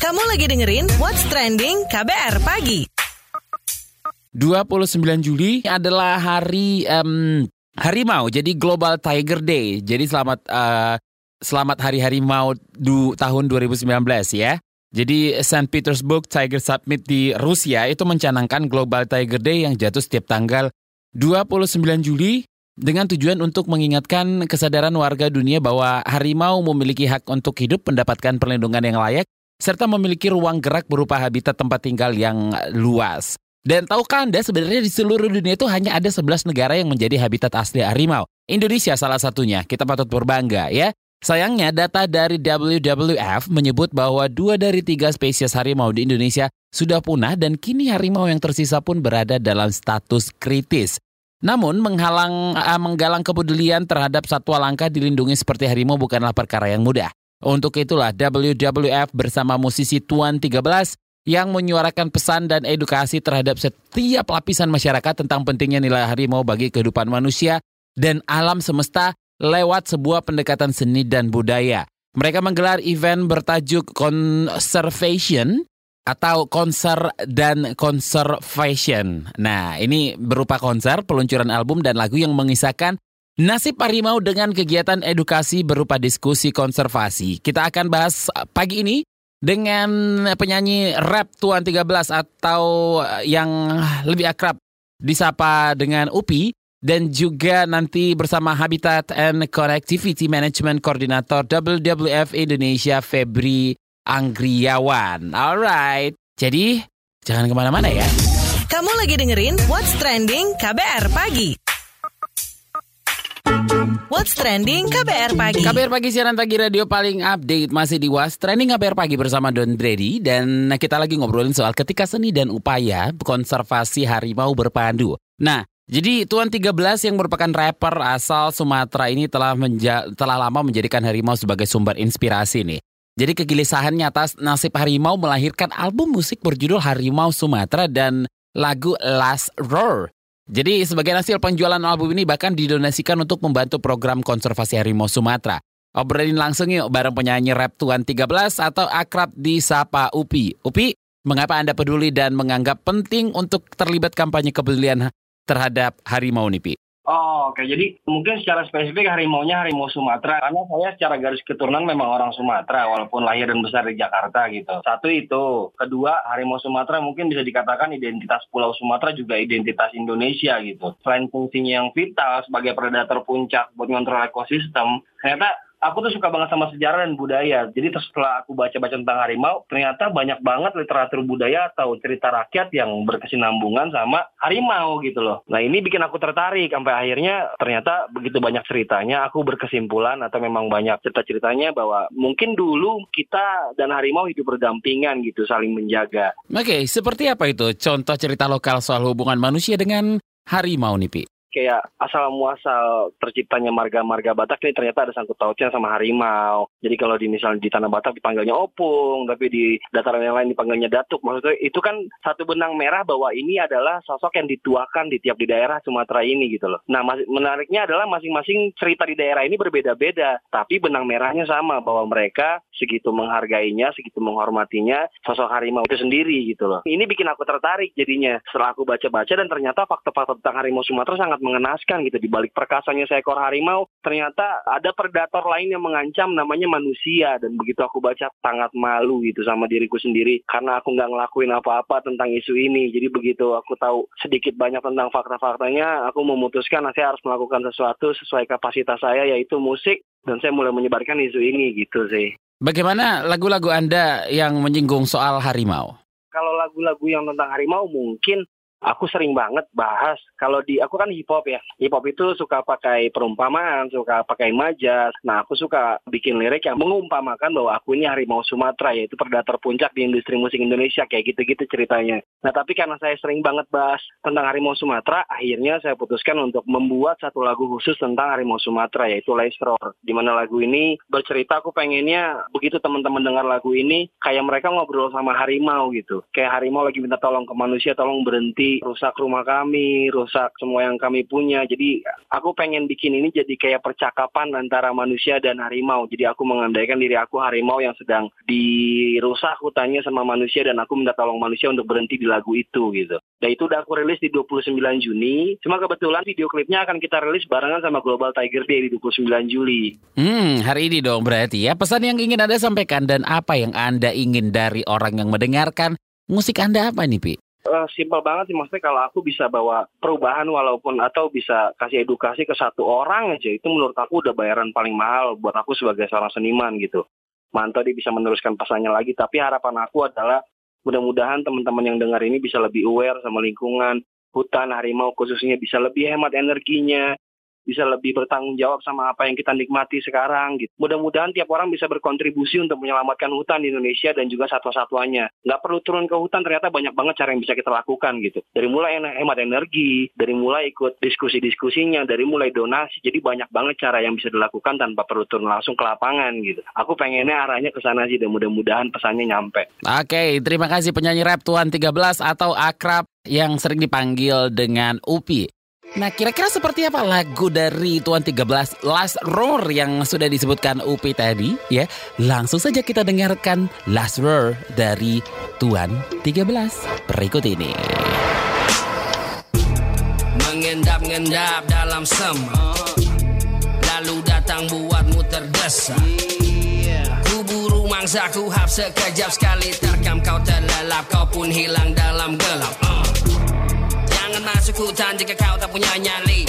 Kamu lagi dengerin What's Trending KBR Pagi. 29 Juli adalah hari em, harimau, jadi Global Tiger Day. Jadi selamat eh, selamat hari harimau du, tahun 2019 ya. Jadi St. Petersburg Tiger Summit di Rusia itu mencanangkan Global Tiger Day yang jatuh setiap tanggal 29 Juli dengan tujuan untuk mengingatkan kesadaran warga dunia bahwa harimau memiliki hak untuk hidup, mendapatkan perlindungan yang layak, serta memiliki ruang gerak berupa habitat tempat tinggal yang luas. Dan tahukah Anda sebenarnya di seluruh dunia itu hanya ada 11 negara yang menjadi habitat asli harimau. Indonesia salah satunya, kita patut berbangga ya. Sayangnya data dari WWF menyebut bahwa dua dari tiga spesies harimau di Indonesia sudah punah dan kini harimau yang tersisa pun berada dalam status kritis. Namun menghalang uh, menggalang kepedulian terhadap satwa langka dilindungi seperti harimau bukanlah perkara yang mudah. Untuk itulah WWF bersama musisi Tuan 13 yang menyuarakan pesan dan edukasi terhadap setiap lapisan masyarakat tentang pentingnya nilai harimau bagi kehidupan manusia dan alam semesta lewat sebuah pendekatan seni dan budaya. Mereka menggelar event bertajuk Conservation atau konser dan conservation. Nah, ini berupa konser, peluncuran album dan lagu yang mengisahkan nasib harimau dengan kegiatan edukasi berupa diskusi konservasi. Kita akan bahas pagi ini dengan penyanyi rap Tuan 13 atau yang lebih akrab disapa dengan Upi dan juga nanti bersama Habitat and Connectivity Management Koordinator WWF Indonesia Febri Anggriawan. Alright, jadi jangan ke mana-mana ya. Kamu lagi dengerin What's Trending KBR Pagi. What's Trending KBR Pagi. KBR Pagi siaran pagi radio paling update masih di Was Trending KBR Pagi bersama Don Brady dan kita lagi ngobrolin soal ketika seni dan upaya konservasi harimau berpandu. Nah, jadi Tuan 13 yang merupakan rapper asal Sumatera ini telah menja telah lama menjadikan harimau sebagai sumber inspirasi nih. Jadi kegelisahannya atas nasib harimau melahirkan album musik berjudul Harimau Sumatera dan lagu Last Roar. Jadi sebagian hasil penjualan album ini bahkan didonasikan untuk membantu program konservasi harimau Sumatera. Obrolin langsung yuk bareng penyanyi rap Tuan 13 atau akrab di Sapa Upi. Upi, mengapa Anda peduli dan menganggap penting untuk terlibat kampanye kepedulian terhadap harimau nih, Pi? Oh, oke. Jadi mungkin secara spesifik harimaunya harimau Sumatera. Karena saya secara garis keturunan memang orang Sumatera, walaupun lahir dan besar di Jakarta gitu. Satu itu. Kedua, harimau Sumatera mungkin bisa dikatakan identitas Pulau Sumatera juga identitas Indonesia gitu. Selain fungsinya yang vital sebagai predator puncak buat ngontrol ekosistem, ternyata aku tuh suka banget sama sejarah dan budaya. Jadi setelah aku baca-baca tentang harimau, ternyata banyak banget literatur budaya atau cerita rakyat yang berkesinambungan sama harimau gitu loh. Nah ini bikin aku tertarik sampai akhirnya ternyata begitu banyak ceritanya, aku berkesimpulan atau memang banyak cerita-ceritanya bahwa mungkin dulu kita dan harimau hidup berdampingan gitu, saling menjaga. Oke, seperti apa itu contoh cerita lokal soal hubungan manusia dengan harimau nih, Pi? Kayak asal muasal terciptanya marga-marga Batak ini ternyata ada sangkut pautnya sama harimau. Jadi kalau di misalnya di tanah Batak dipanggilnya opung, tapi di dataran yang lain dipanggilnya datuk. Maksudnya itu kan satu benang merah bahwa ini adalah sosok yang dituakan di tiap di daerah Sumatera ini gitu loh. Nah menariknya adalah masing-masing cerita di daerah ini berbeda-beda, tapi benang merahnya sama bahwa mereka segitu menghargainya, segitu menghormatinya sosok harimau itu sendiri gitu loh. Ini bikin aku tertarik jadinya. Setelah aku baca-baca dan ternyata fakta-fakta tentang harimau Sumatera sangat mengenaskan gitu. Di balik perkasanya seekor harimau ternyata ada predator lain yang mengancam namanya manusia. Dan begitu aku baca sangat malu gitu sama diriku sendiri. Karena aku nggak ngelakuin apa-apa tentang isu ini. Jadi begitu aku tahu sedikit banyak tentang fakta-faktanya aku memutuskan saya harus melakukan sesuatu sesuai kapasitas saya yaitu musik. Dan saya mulai menyebarkan isu ini gitu sih. Bagaimana lagu-lagu Anda yang menyinggung soal harimau? Kalau lagu-lagu yang tentang harimau mungkin aku sering banget bahas kalau di aku kan hip hop ya. Hip hop itu suka pakai perumpamaan suka pakai majas. Nah aku suka bikin lirik yang mengumpamakan bahwa aku ini harimau Sumatera yaitu predator puncak di industri musik Indonesia kayak gitu-gitu ceritanya. Nah tapi karena saya sering banget bahas tentang harimau Sumatera akhirnya saya putuskan untuk membuat satu lagu khusus tentang harimau Sumatera yaitu Lestror di mana lagu ini bercerita aku pengennya begitu teman-teman dengar lagu ini kayak mereka ngobrol sama harimau gitu. Kayak harimau lagi minta tolong ke manusia tolong berhenti Rusak rumah kami, rusak semua yang kami punya. Jadi aku pengen bikin ini jadi kayak percakapan antara manusia dan harimau. Jadi aku mengandaikan diri aku harimau yang sedang dirusak hutannya sama manusia dan aku minta tolong manusia untuk berhenti di lagu itu gitu. Dan itu udah aku rilis di 29 Juni. Cuma kebetulan video klipnya akan kita rilis barengan sama Global Tiger Day di 29 Juli. Hmm, hari ini dong berarti ya. Pesan yang ingin Anda sampaikan dan apa yang Anda ingin dari orang yang mendengarkan musik Anda apa nih, Pi? Uh, simpel banget sih maksudnya kalau aku bisa bawa perubahan walaupun atau bisa kasih edukasi ke satu orang aja itu menurut aku udah bayaran paling mahal buat aku sebagai seorang seniman gitu. Mantap dia bisa meneruskan pesannya lagi tapi harapan aku adalah mudah-mudahan teman-teman yang dengar ini bisa lebih aware sama lingkungan, hutan, harimau khususnya bisa lebih hemat energinya, bisa lebih bertanggung jawab sama apa yang kita nikmati sekarang gitu. Mudah-mudahan tiap orang bisa berkontribusi untuk menyelamatkan hutan di Indonesia dan juga satwa-satwanya. Nggak perlu turun ke hutan, ternyata banyak banget cara yang bisa kita lakukan gitu. Dari mulai hemat energi, dari mulai ikut diskusi-diskusinya, dari mulai donasi. Jadi banyak banget cara yang bisa dilakukan tanpa perlu turun langsung ke lapangan gitu. Aku pengennya arahnya ke sana sih dan mudah-mudahan pesannya nyampe. Oke, terima kasih penyanyi rap Tuan 13 atau akrab yang sering dipanggil dengan Upi. Nah, kira-kira seperti apa lagu dari Tuan 13 Last Roar yang sudah disebutkan Upi tadi ya? Langsung saja kita dengarkan Last Roar dari Tuan 13 berikut ini. Mengendap-ngendap dalam sema Lalu datang buatmu terdesak Kuburu mangsa ku hap sekejap sekali Terkam kau terlelap kau pun hilang dalam gelap hutan jika kau tak punya nyali!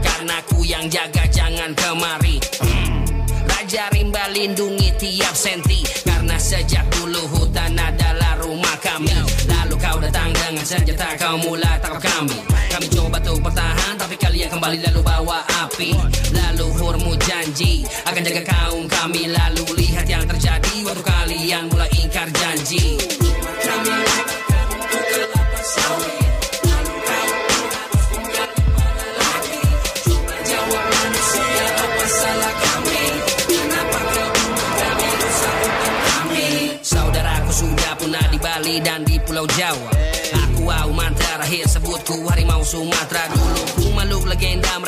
Karena ku yang jaga jangan kemari. Hmm. Raja rimba lindungi tiap senti. Karena sejak dulu hutan adalah rumah kami. Lalu kau datang dengan senjata kau mulai tangkap kami. Kami coba tuh bertahan tapi kalian kembali lalu bawa api. Lalu hurmu janji akan jaga kaum kami. Lalu lihat yang terjadi waktu kalian mulai ingkar janji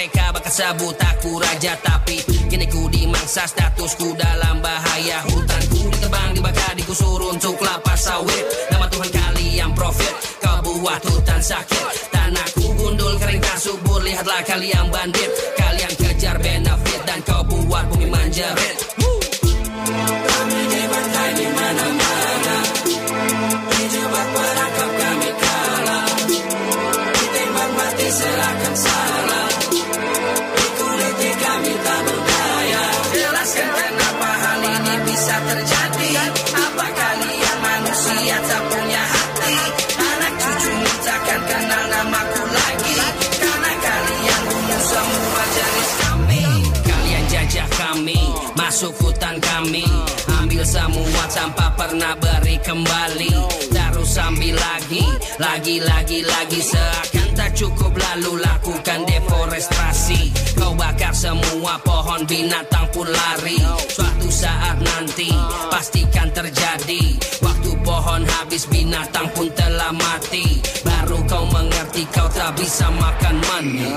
mereka bakal sebut aku raja Tapi kini ku dimangsa statusku dalam bahaya. Hutanku ditebang dibakar digusur untuk kelapa sawit. Nama Tuhan kalian profit kau buat hutan sakit. Tanahku gundul kering tak subur lihatlah kalian bandit. Kalian kejar benefit dan kau buat bumi menjerit Kami dibantai di mana-mana Ambil semua tanpa pernah beri kembali. Terus ambil lagi Lagi, lagi, lagi. Seakan tak cukup lalu lakukan deforestasi. Kau bakar semua pohon binatang pun lari. Suatu saat nanti pastikan terjadi. Waktu pohon habis binatang pun telah mati. Baru kau mengerti kau tak bisa makan mani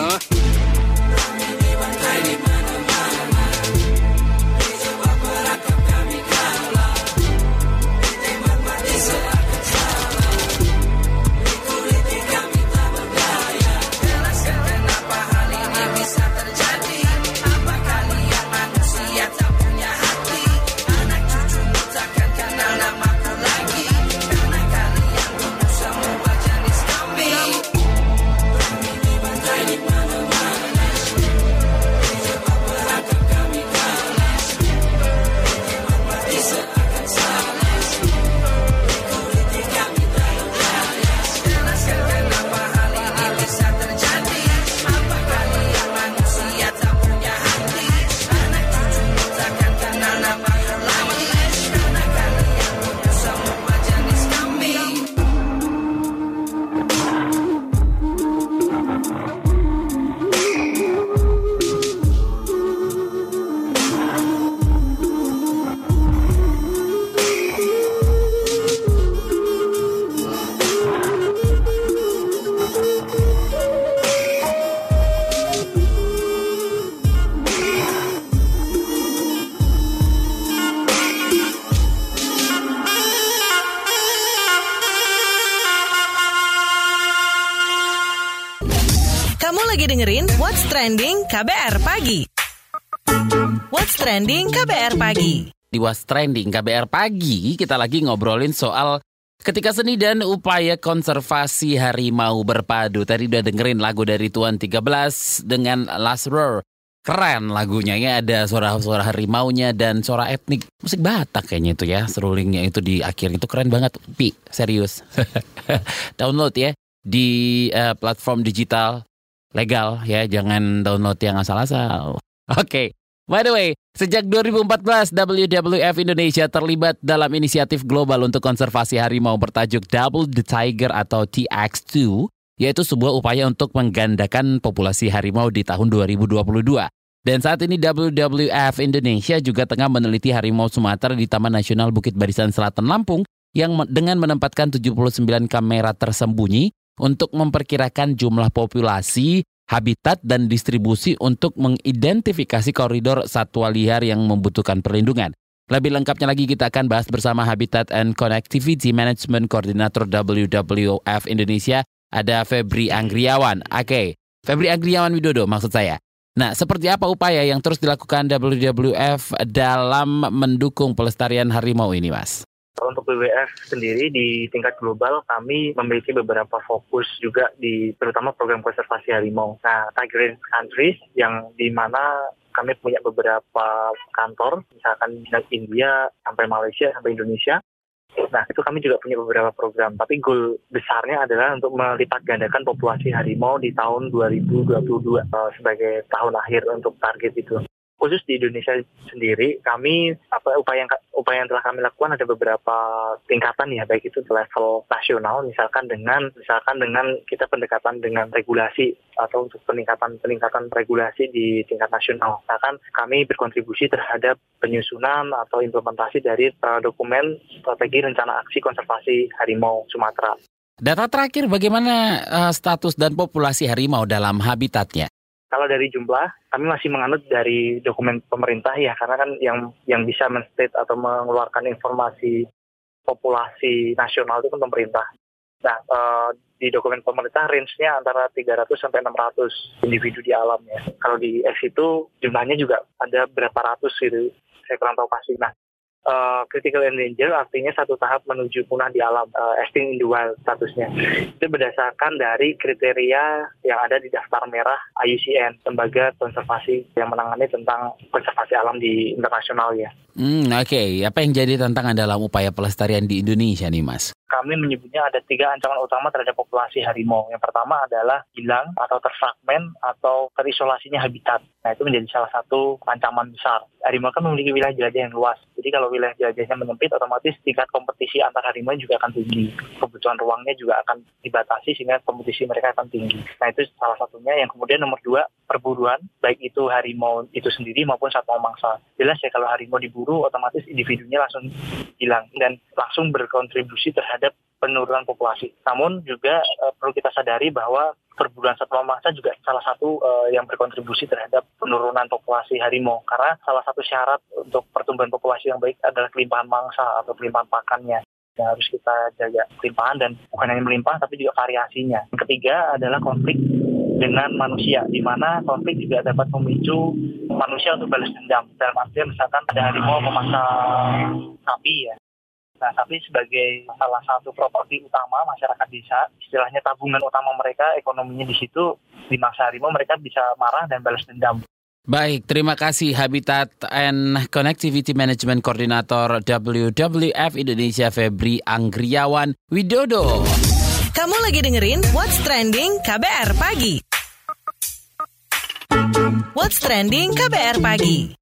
lagi dengerin What's Trending KBR Pagi. What's Trending KBR Pagi. Di Was Trending KBR Pagi, kita lagi ngobrolin soal ketika seni dan upaya konservasi harimau berpadu. Tadi udah dengerin lagu dari Tuan 13 dengan Last Roar. Keren lagunya ya, ada suara-suara harimaunya dan suara etnik musik Batak kayaknya itu ya. Serulingnya itu di akhir itu keren banget. Pi, serius. Download ya di uh, platform digital legal ya, jangan download yang asal-asal. Oke. Okay. By the way, sejak 2014 WWF Indonesia terlibat dalam inisiatif global untuk konservasi harimau bertajuk Double the Tiger atau TX2, yaitu sebuah upaya untuk menggandakan populasi harimau di tahun 2022. Dan saat ini WWF Indonesia juga tengah meneliti harimau Sumatera di Taman Nasional Bukit Barisan Selatan Lampung yang dengan menempatkan 79 kamera tersembunyi untuk memperkirakan jumlah populasi habitat dan distribusi untuk mengidentifikasi koridor satwa liar yang membutuhkan perlindungan. Lebih lengkapnya lagi kita akan bahas bersama Habitat and Connectivity Management Koordinator WWF Indonesia, ada Febri Anggriawan. Oke, okay. Febri Anggriawan Widodo maksud saya. Nah, seperti apa upaya yang terus dilakukan WWF dalam mendukung pelestarian harimau ini, Mas? Untuk WWF sendiri di tingkat global kami memiliki beberapa fokus juga di terutama program konservasi harimau. Nah, Tiger Countries yang di mana kami punya beberapa kantor, misalkan dari India sampai Malaysia sampai Indonesia. Nah, itu kami juga punya beberapa program. Tapi goal besarnya adalah untuk melipat gandakan populasi harimau di tahun 2022 uh, sebagai tahun akhir untuk target itu khusus di Indonesia sendiri kami apa upaya yang upaya yang telah kami lakukan ada beberapa tingkatan ya baik itu di level nasional misalkan dengan misalkan dengan kita pendekatan dengan regulasi atau untuk peningkatan peningkatan regulasi di tingkat nasional misalkan kami berkontribusi terhadap penyusunan atau implementasi dari uh, dokumen strategi rencana aksi konservasi harimau Sumatera Data terakhir bagaimana uh, status dan populasi harimau dalam habitatnya? Kalau dari jumlah, kami masih menganut dari dokumen pemerintah ya, karena kan yang yang bisa menstate atau mengeluarkan informasi populasi nasional itu kan pemerintah. Nah, uh, di dokumen pemerintah range-nya antara 300 sampai 600 individu di alam ya. Kalau di X itu jumlahnya juga ada berapa ratus gitu. Saya kurang tahu pasti. Nah, uh, critical endanger artinya satu tahap menuju punah di alam uh, extinct in the wild statusnya itu berdasarkan dari kriteria yang ada di daftar merah IUCN lembaga konservasi yang menangani tentang konservasi alam di internasional ya. Hmm, Oke, okay. apa yang jadi tantangan dalam upaya pelestarian di Indonesia nih Mas? Kami menyebutnya ada tiga ancaman utama terhadap populasi harimau. Yang pertama adalah hilang atau terfragmen atau terisolasinya habitat. Nah itu menjadi salah satu ancaman besar. Harimau kan memiliki wilayah jelajah yang luas. Jadi kalau wilayah jelajahnya menyempit, otomatis tingkat kompetisi antar harimau juga akan tinggi. Kebutuhan ruangnya juga akan dibatasi sehingga kompetisi mereka akan tinggi. Nah itu salah satunya. Yang kemudian nomor dua, perburuan, baik itu harimau itu sendiri maupun satwa mangsa. Jelas ya kalau harimau diburu, otomatis individunya langsung hilang dan langsung berkontribusi terhadap penurunan populasi. Namun juga uh, perlu kita sadari bahwa perburuan satwa mangsa juga salah satu uh, yang berkontribusi terhadap penurunan populasi harimau karena salah satu syarat untuk pertumbuhan populasi yang baik adalah kelimpahan mangsa atau kelimpahan pakannya yang harus kita jaga kelimpahan dan bukan hanya melimpah tapi juga variasinya. Yang ketiga adalah konflik dengan manusia, di mana konflik juga dapat memicu manusia untuk balas dendam. Dalam artian misalkan ada harimau memaksa sapi ya, Nah, tapi sebagai salah satu properti utama masyarakat desa, istilahnya tabungan utama mereka, ekonominya di situ, di masa harimau mereka bisa marah dan balas dendam. Baik, terima kasih Habitat and Connectivity Management Koordinator WWF Indonesia Febri Anggriawan Widodo. Kamu lagi dengerin What's Trending KBR Pagi. What's Trending KBR Pagi.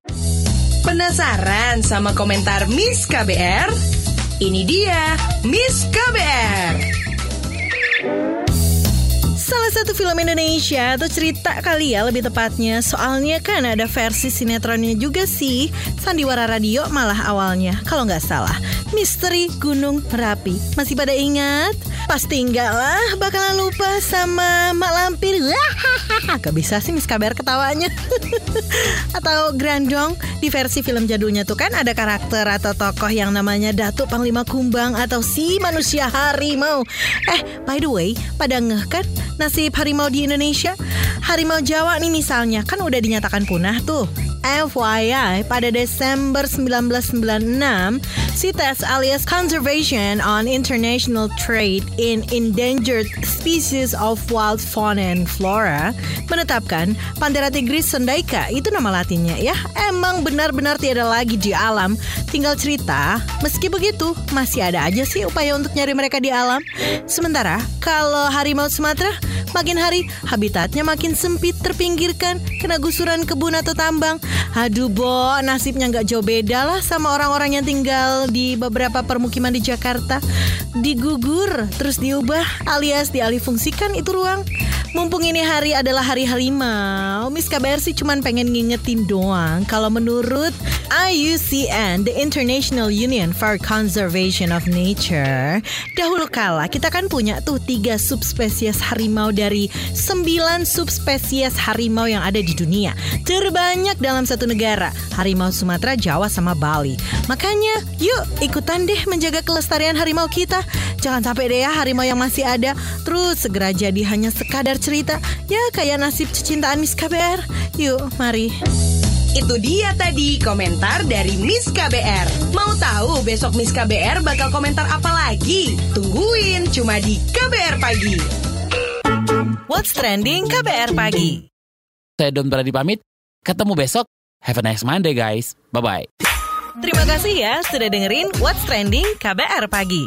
Penasaran sama komentar Miss KBR? Ini dia Miss KBR. Salah satu film Indonesia atau cerita kali ya lebih tepatnya. Soalnya kan ada versi sinetronnya juga sih. Sandiwara Radio malah awalnya Kalau nggak salah. Misteri Gunung Merapi. Masih pada ingat? Pasti enggak lah bakalan lupa sama Mak Lampir. Gak bisa sih Miss KBR ketawanya. Atau Grandong Di versi film jadulnya tuh kan ada karakter atau tokoh yang namanya Datuk Panglima Kumbang Atau si manusia harimau. Eh by the way pada ngeh kan nasib harimau di Indonesia? Harimau Jawa nih misalnya kan udah dinyatakan punah tuh. FYI, pada Desember 1996, CITES alias Conservation on International Trade in Endangered Species of Wild Fauna and Flora menetapkan Panthera tigris sendaika itu nama latinnya ya. Emang benar-benar tiada lagi di alam. Tinggal cerita, meski begitu masih ada aja sih upaya untuk nyari mereka di alam. Sementara kalau harimau Sumatera makin hari habitatnya makin sempit terpinggirkan kena gusuran kebun atau tambang. Aduh Bo, nasibnya nggak jauh beda lah sama orang-orang yang tinggal di beberapa permukiman di Jakarta. Digugur, terus diubah alias dialihfungsikan itu ruang. Mumpung ini hari adalah hari harimau, Miss KBR sih cuman pengen ngingetin doang. Kalau menurut IUCN, the International Union for Conservation of Nature, dahulu kala kita kan punya tuh tiga subspesies harimau dari sembilan subspesies harimau yang ada di dunia. Terbanyak dalam satu negara, harimau Sumatera, Jawa, sama Bali. Makanya, yuk ikutan deh menjaga kelestarian harimau kita. Jangan sampai deh ya harimau yang masih ada terus segera jadi hanya sekadar cerita. Ya kayak nasib kecintaan Miss KBR. Yuk, mari. Itu dia tadi komentar dari Miss KBR. Mau tahu besok Miss KBR bakal komentar apa lagi? Tungguin cuma di KBR Pagi. What's trending KBR pagi? Saya Don Brady pamit. Ketemu besok. Have a nice Monday guys. Bye-bye. Terima kasih ya sudah dengerin What's Trending KBR pagi.